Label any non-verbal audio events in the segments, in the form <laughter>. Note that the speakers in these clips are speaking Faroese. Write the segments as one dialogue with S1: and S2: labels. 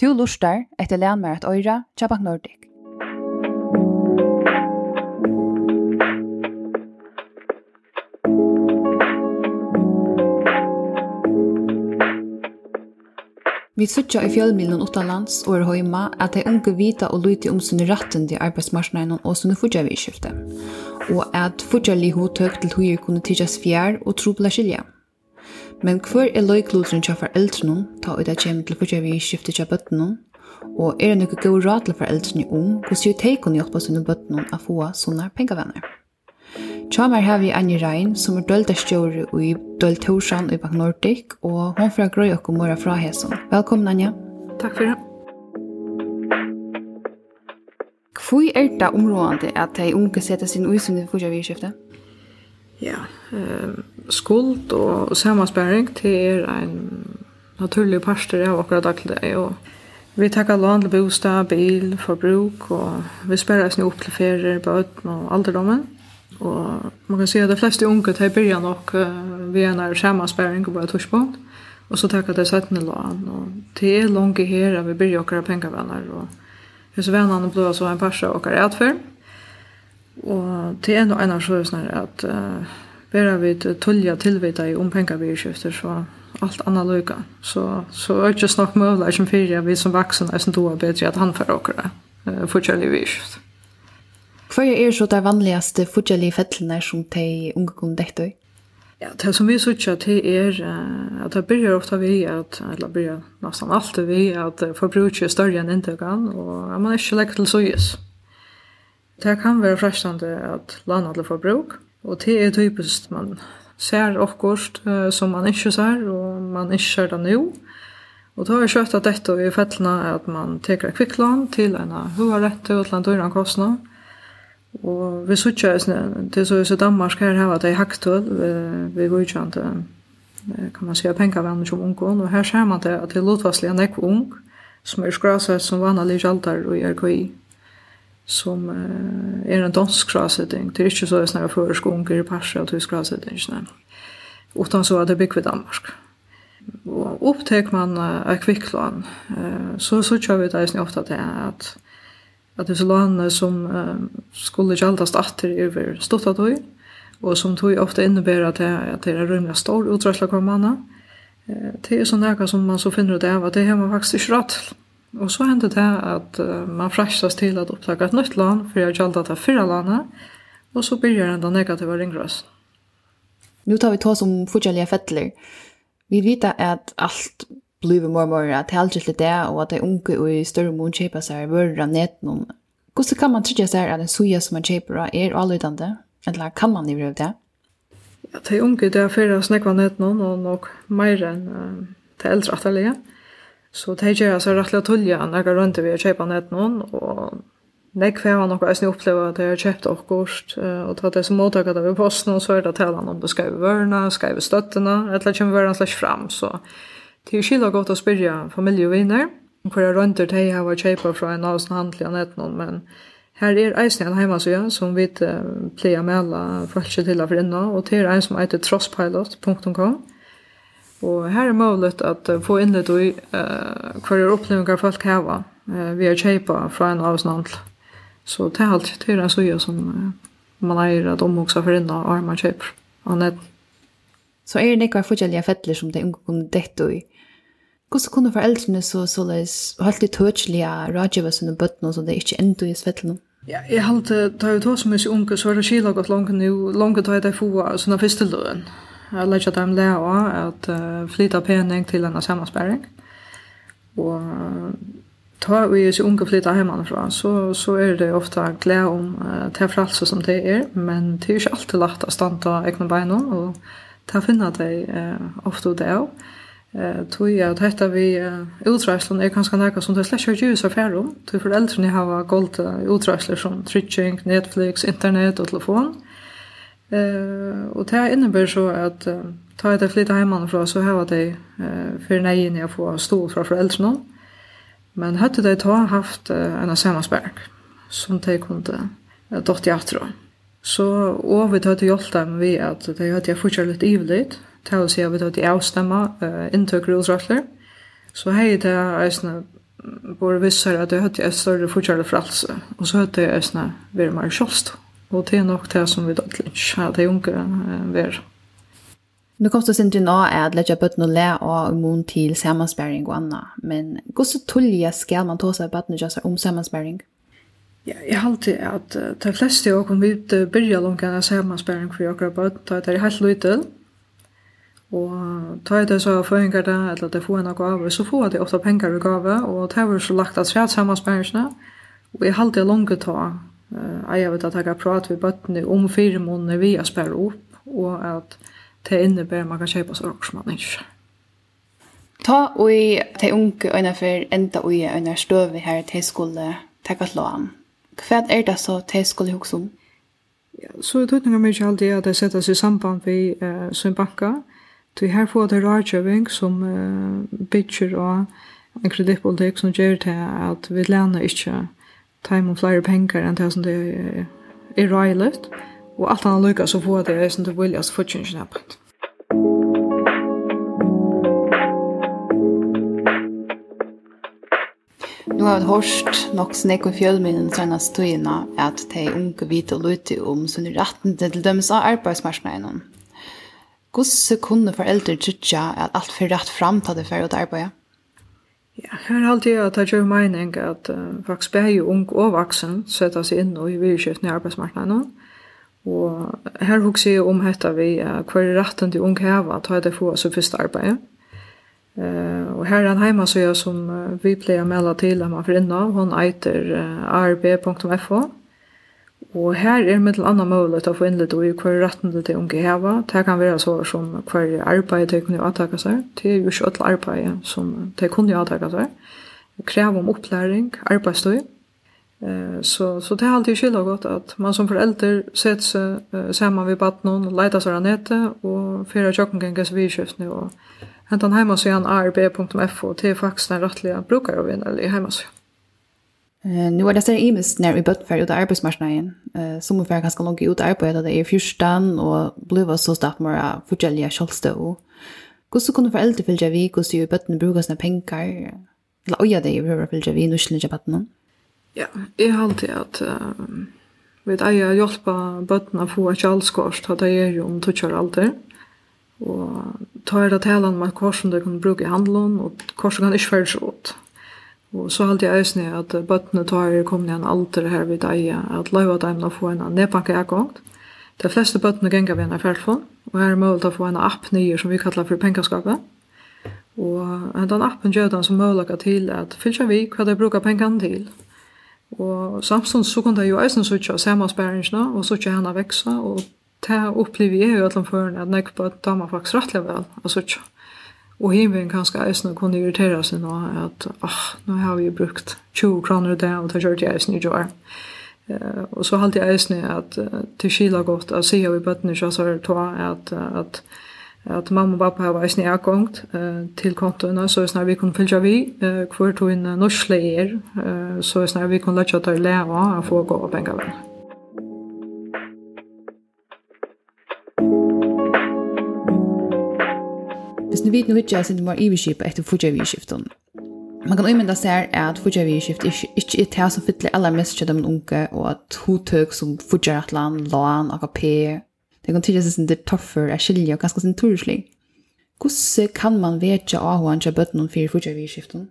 S1: Tu lustar etter lænmer at øyra Chabak Nordic. Vi suttja i fjölmilen utanlands og er høyma at de unge vita og luti om sinne ratten til arbeidsmarsneinen og sinne fudja vidskifte, og at fudja li hotøk til høyre kunne tidsas fjær og trobla skilja. Men hver er løyklodren til foreldrene, ta ut at kommer til første vi skifter til bøttene, og er det noe god råd til foreldrene om hvordan jo de kunne hjelpe sine bøttene å få sånne pengevenner. Tjamar har vi Anja Rein, som er dølt av stjåre i dølt Torsan i Bank Nordic, og hun fra Grøy og Mora fra Hesson. Velkommen, Anja.
S2: Takk for det.
S1: Hvor er det områdende at de unge setter sin usunne fortsatt vidskiftet?
S2: ja, eh, skuld og, og samansparing til er en naturlig parster av akkurat daglig. Og vi takkar lån til bostad, bil, forbruk, og vi sperrer oss nå opp til ferier, bøten og alderdommen. Og man kan si at de fleste unge tar byrja nok uh, vi er nær samansparing på et torspunkt. Og så takkar de søttene lån. Og det er langt her at vi byrja okkar pengavenner. Og hos vennene blir så en parster okkar etferd. Og det er noe en av sjøsene er at uh, bare vi tulja tilvita i ompenga vi skifter, så alt anna lykka. Så, så er det ikke snakk møvla som fyrir vi som vaksen er som doa bedre at han får okra uh, fortjellig vi skifter.
S1: Hva er så det vanligaste fortjellige fettlene som de unge kunne dekte i?
S2: Ja, det som vi sutja til er uh, at det byrjar ofta vi at, eller byrjar nesten alltid vi at uh, forbruket er større enn inntekan, og at man er ikke legger til søyes. Det kan være frestande at lana til forbruk, og det er typisk man ser okkurst uh, som man ikke ser, og man ikke ser det nå. Og da er kjøtt at dette i fettene at man teker kvikklån til en hovedrette og til en døren kostnad. Og vi sutja til så i Danmark her har det i haktøl, vi godkjente, kan man si, pengavenner som ungån, og her ser man det at det er lotvastlig en ekv ung, som er skrasett som vanlig gjaltar og i RKI som uh, er en dansk krasetting. Det er ikke så jeg snakker føresk unger i Persia og tysk krasetting. Utan så er det bygg ved Danmark. Og opptek man uh, er kvikklån, uh, så så kjør vi det eisen ofte til at at det er lånene som uh, skulle gjaldast atter over stått av tog, og som tog ofte innebærer at det er rymlig stor utdragsla hver manna, uh, det er sånn som man så finner ut av at det har man faktisk ikke råd til. Og så hendte det at uh, man fræstas til at opptaka et nytt land for jeg gjaldt at det fyra landet, og så begynner den negativa ringrøsten.
S1: Nu tar vi to som fortjellige fettler. Vi vet at alt blir mer og mer at det er alltid det, og at det er unge og i større mån kjøper seg vører av netten. Hvordan kan man trykke seg at en soja som man kjøper er avlydende? Eller kan man i det?
S2: Ja, det er unge det er fyrir å snakka netten og nok mer enn uh, det eldre atterlige. Ja Så det gjør jeg så rettelig å tulle når jeg rundt vi og kjøper nett noen, og Nei, hver var noe jeg snitt oppleva at jeg har kjøpt akkurat, og tatt det som mottaket av posten, og så er det talan om det skal vi vørne, skal vi støttene, eller kommer vørne slags fram, så det er skilja godt å spyrja familie og vinner, hvor jeg rønter til jeg har kjøpet fra en av sånne handlige nett noen, men her er eisen en heimasøya som vi pleier mela folk til å finne, og det er en som heter trosspilot.com, Og her er mulig at få inn innlitt i uh, hver er opplevingar folk heva uh, vi er kjeipa fra en avsnandl. Så det er alltid til en suja som uh, man eier at omhugsa for inna og arma kjeipr.
S1: Så er det ikke forskjellige fettler som det unge kunne dette i. Hvordan kunne foreldrene så så løs og de tøtselige rådgjøver sine bøttene som det ikke enda i svettlene?
S2: Ja, jeg halte, da jeg tog som jeg unge, så er det skila gått langt nå, langt da jeg det få sånne fyrsteløren. Mm Jeg legger dem le av at uh, flytta pening til en sammensperring. Og ta vi så unge flytta hemifrån så, så er det ofte glede om uh, til fralse som det er, men det er ikke alltid lagt å standa egne beina, og ta finna dig uh, ofta det. Eh tror jag att detta vi utrustning är ganska nära som det släcker ju så färd om. Till föräldrarna har gått utrustning som Twitching, Netflix, internet och telefon. Eh och det innebär så att uh, ta ett flytta hemifrån så har det eh för nej jag får stå från föräldrarna. Men hade det ta haft uh, en sammanspärk som de kunde uh, dotter jag tror. Så och vi tar till hjälp dem vi att det hade jag fortsatt lite ivligt. Ta och se vi det är avstämma uh, intök rulsrattler. Så hej det är såna både vissar att det hade jag större fortsatt fralse och så hade jag såna mer mer självständigt Og det er nok det som vi da ikke har til unger være.
S1: Nu kom det inte nå är att lägga bötten och lä och immun til samansperring og anna, Men hur så tulliga ska man ta seg bøtten og göra om samansperring?
S2: Ja, jeg har alltid att de fleste av oss vil begynne langt långt samansperring for för bøtten, da er Det helt lite. Og ta i det så føringer det, eller det får en av gave, så får de ofte penger i gave, og det var så lagt at svært sammanspæringsne, og jeg halte det langt ta eier vi att ta prat med bøttene om fire måneder vi har spärrat upp og at det innebär man kan köpa så också man inte.
S1: Ta och i de unge öna för enda och i öna stöv här till skulle ta ett lån. Kvärt er det så till skulle hugsa om.
S2: Ja, så det tog några mycket allt det att det sätts i samband vi eh, sin banka. Du her får det rådgjøving som eh, bitcher og en kreditpolitik som gjør til at vi lämnar inte time og flere penger enn det som det er, er røylet. Og alt han lykkes så få det er som det viljas fortjønnsjen her på.
S1: Nu har vi hørt nok snakk om fjølminnen sånne støyene at de unge vite og lytte om sånne retten til dømes av arbeidsmarsjonen. Hvordan kunne foreldre trykke at alt for rett frem til det for å arbeide?
S2: Ja, her er alltid at jeg gjør mening at uh, faktisk bare ung og vaksen setter seg inn og i virkjøftene i arbeidsmarkedet. Og her husker jeg om dette vi uh, hva er retten til ung heva til at jeg får så første arbeid. Uh, og her er en hjemme som, som uh, vi pleier å melde til at man får inn av. Hun eiter uh, arb.fo. Og her er mittel anna mulighet å få innlitt og i hver retten til unge heva. Det kan være så som hver arbeid de kunne avtaka seg. Det er jo ikke alle arbeid som de kunne avtaka seg. Krev om opplæring, arbeidsstøy. Så, så det er alltid skyldig godt at man som forelder setter seg sammen ved baden og leita seg nettet og fyra tjokkengengis vidkjøftene og hentan heimasøyan arb.fo til faktisk den rettelige brukar av vinnerlig heimasøyan.
S1: Eh nu är det så imis när vi bött för ut arbetsmarknaden. Eh som ungefär ganska långt ut arbete det är fyrstan och blev så starkt mer förjälja självstå. Hur så kunde föräldrar följa vi hur så ju bötten brukar sina pengar. Eller oja det ju hur följa vi nu skulle jag bötten.
S2: Ja, jag har alltid att uh, vet jag jag hjälpa bötten att få ett kjallskorst att det är ju om touchar allt det. Och tar det talan med korsen det kan bruka i handeln och korsen kan inte färdas åt. Og så halte jeg øsne at bøttene tar kom i en alder her vid eia at løyva dem å få en nedbanka ekkongt. De fleste bøttene ganger vi en affærtfond, og her er mulig å få en app nye som vi kallar for pengaskapet. Og den appen gjør den som mulig til at fylkja vi hva de bruker pengene til. Og samstånd så kunne de jo eisen av samansperringene og suttje henne veksa, og det opplever jeg jo at de fører at nekker på at damer faktisk rettelig vel å suttje. Mm. Og himmelen kanskje eisen kunne irritere seg nå, at ah, nå har vi brukt 20 kroner i det, og det gjør det eisen i år. Uh, og så halte jeg eisen at uh, til skila godt, at sier vi bøttene ikke så ta, at, at, at mamma og pappa har eisen i akkongt uh, til kontoene, så snar vi kunne fylle vi, uh, hvor tog inn norsk leier, uh, så snar vi kunne lette at det leve og få gå og penger venner.
S1: Hvis du vet noe ikke, så er det mer iverskip etter fortjøviskiften. Man kan umynda seg at fortjøviskift ikke er det som fytler aller mest kjøtt om unge, og at hotøk som fortjøratlan, lån, AKP, det kan tydeligvis sin det toffer er skilje og ganske sin turslig. Hvordan kan man vete av hva han kjøper bøtt noen fire fortjøviskiften?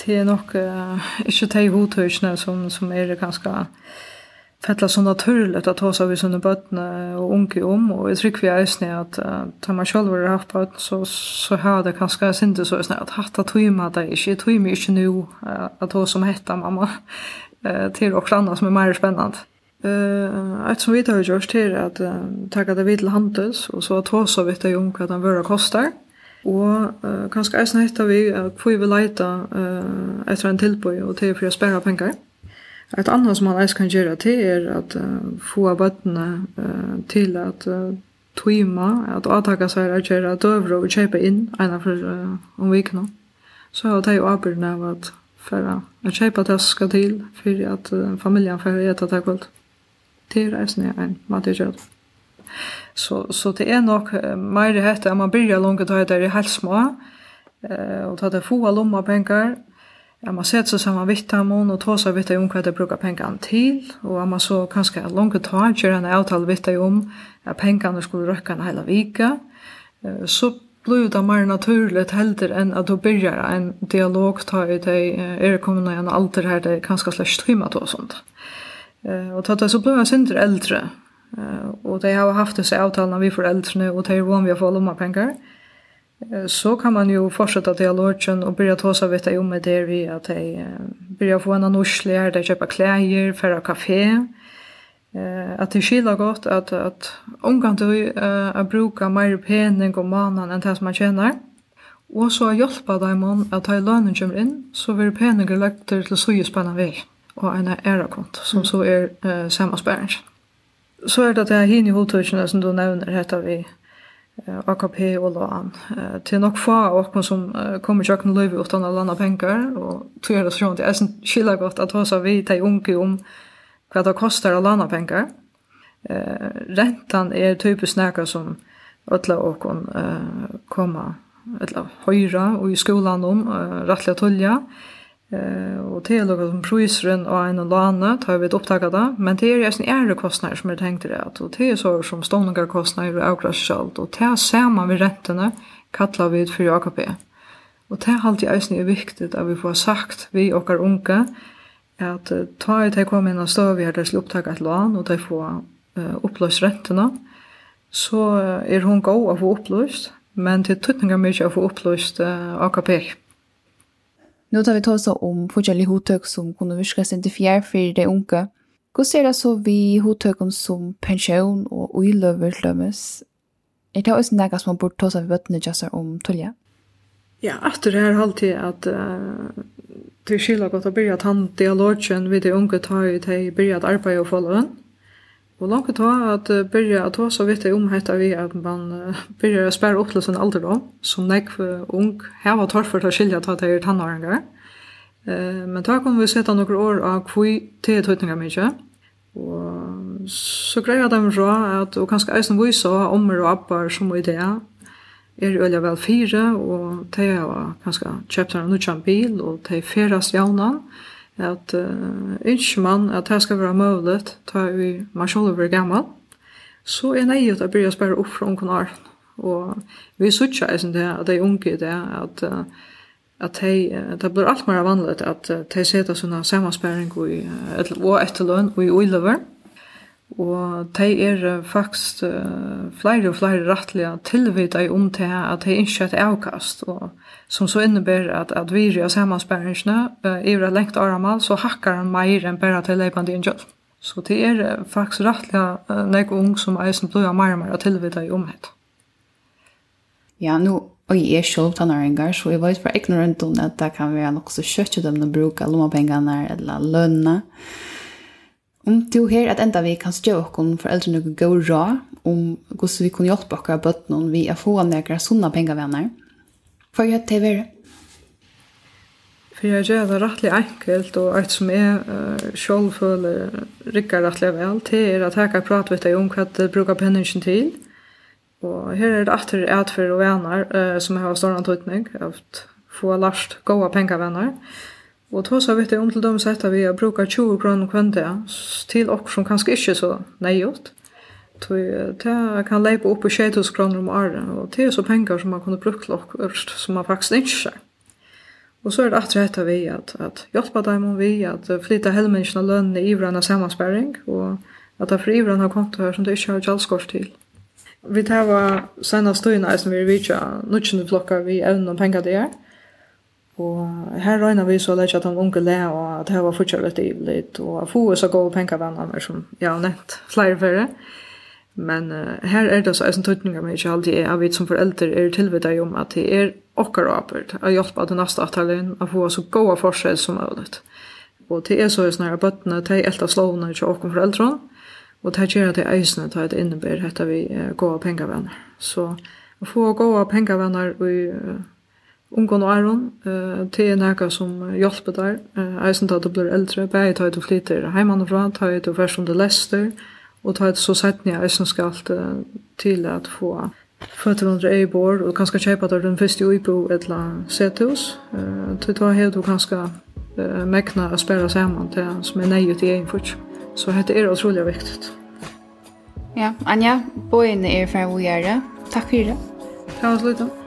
S2: Det er nok uh, ikke de hotøkene som, som er ganske... Uh, fettla så naturligt att ta sig vid sina bötna och unga om. Och jag tycker vi är snö att ta man själv har haft bötterna så, så har det kanske inte så snö att hatta tog det inte. Jag tog mig inte nu att ta som hetta mamma <laughs> till och annat som är mer spännande. Uh, ett som vi tar gjort är att uh, tacka det vid till handels och så att ta så vet jag om vad den vara kostar. Og uh, kanskje eisen hittar vi at uh, vi vil leita uh, etter en tilbøy og til for å spæra penger. Et annet som man ens kan gjøre til er at uh, få bøttene uh, til at uh, tøyma, at avtaka seg er gjøre døvra og kjøpe inn eina for uh, om vikene. Så har det jo avbyrden av at for å kjøpe det skal til for at uh, familien får gjøre det kvöld. Det er eisen jeg en mat i kjød. Så, så det er nok uh, mer meir hette at man byrja å ta det i helst små, uh, og ta det få lomma pengar, at man setter seg sammen vitt mån og tåser vitt om hva det brukar pengene til, og at man så kanskje langt tar kjør en avtale vitt om at pengene skulle røkke en hel vika, så blir det mer naturligt helder enn at du börjar en dialog ta i det er kommende en alder her det er kanskje slags trimmet og sånt. Og tatt det så blir jeg sindre eldre, og de har haft disse avtalene vi foreldrene, og de er vanlige å få lommepenger, og så kan man ju fortsätta dialogen och börja ta sig veta om det vi att de börja få en annonslig här där köpa kläder, färra kafé. Eh att det skiljer gott att att omgång du eh att bruka mer penning och manan än det som man tjänar. Och så hjälpa dem man att ta lönen kommer in så blir penningen lagt till så ju spännande väg och en era konto som så är eh, samma spärr. Så är det att det här hinner hotellerna som du nämner heter vi AKP och lån. Eh till nog få och kom som kommer jag kan leva utan alla andra pengar och tror det så sånt är sen skilla gott att ha så vi tar unke om vad det kostar att landa pengar. Eh räntan är typiskt snäcka som alla och kon eh komma eller höra och i skolan om rättliga tolja. Eh Eh och det är något som prisren och en och låna tar vi ett upptaga då, men det är ju en ärre kostnader som är tänkt det att och det är så som ståndiga kostnader och avkastningsskuld och det är samma med räntorna kallar vi ut för AKP. Och det är alltid ösn är viktigt att vi får sagt vi och våra unga att ta ett det kommer in och stå vi har det upptaga ett lån och det får eh, upplöst räntorna så är hon god att få upplöst men till tutningar mycket att få upplöst eh, AKP.
S1: Nå tar vi ta oss om forskjellige hodtøk som kunne virke sin til fjær for de unge. Hva ser det så vi hodtøkken som pensjon og uiløver lømmes? Er det også noe som man burde ta seg ved bøttene jazzer om tølje?
S2: Ja, etter det er alltid at uh, det er skillet godt å begynne å ta dialogen ved de unge tar i til å begynne å arbeide og få lønn. Og langt ta att börja att ta så vet jag om heter vi at man uh, byrja å spære opp til sin alder da, som for ung här var til å att skilja ta till tonåringar. Eh men ta kommer vi sette noen år av kvui til tutningar mycket. Og så grejer de fra at og kanskje eisen vi så om och appar som idé er i vel fire, og de har kanskje kjøpt en nødvendig bil, og de ferast jaunan, at uh, ikke man at det skal være mulig ta vi man selv over gammel, så er nei at jeg begynne å spørre opp fra ungen år. Og vi sørger eisen det at de unge det at uh, at hei, det blir alt mer vanlig at de setter sånne sammensperring og etterløn og i uiløver. Og de er faktisk uh, flere og flere rettelig tilvidde om til at de ikke er et avkast, og som så innebærer at, at vi og sammanspæringene uh, er det lengt aramal, så hakkar han mer enn bare til leipande en kjøl. Så det er faktisk rettelig uh, nek ung som eisen blod av mer og tilvita i omhet.
S1: Ja, nu, og jeg er sjølv tannarengar, så jeg vet fra ignorant om at det kan være nok så kjøtt dem å bruke lommepengene eller lønne. eller Om du her at enda vi kan stjø okkon foreldrene og gå rå om hvordan vi kunne hjelpe okkar bøttene vi er få nekra sunna pengavenner. For jeg til være?
S2: For jeg gjør det rettelig enkelt, og alt som jeg uh, selv føler rikker rettelig vel, til er at jeg kan prate med deg om hva du bruker penningen til. Og her er det etter etfer og venner uh, som har stående tøytning, at få last gode pengavenner. Og Og så seg jeg om til dem setta vi at bruka 20 kroner kvann til dere som kanskje ikke så nøyot. Det kan leipa opp i 2000 kroner om året, og det er så penger som man kunne brukt til okkur som man faktisk ikke ser. Og så er det atre etter vi at, at hjelpa dem om vi at flytta helmenneskene lønne i vrana samansperring, og at det er fri konto her som det ikke har gjalskort til. Vi tar var senast tøyna som vi er vidtja nukkjene flokkar vi evnen om penger det er, Og her røyna vi så lett at han unge le, og at det var fortsatt litt ivligt, og at få så gode penkavenner som jeg har nett flere før. Men uh, her er det så en tøytning av meg ikke alltid er, jeg som foreldre er tilvidda om at det er okker åpert, å hjelpe til neste avtalen, at få så gode forskjell som mulig. Og det er så snarere bøttene, det er elta slående til okkar foreldre, og det gjør at det er eisende til at det innebærer at vi er gode penkavenner. Så å få gode penkavenner i uh, Ungon og Aron, uh, det er nekka som hjelper der, uh, eisen til at du blir eldre, bare til at du flyter heimanifra, til at du først om du lester, og til at så sett jeg eisen skal uh, til at få føtter under ei eibor, og kanskje kjøpe der den første uibo eller annet sethus, uh, til at her du kanskje uh, mekna å spære sammen til som er nøyet i egen fort. Så dette er utrolig viktig.
S1: Ja, Anja, bøyene er ferdig å gjøre. Takk for det.
S2: Takk for det.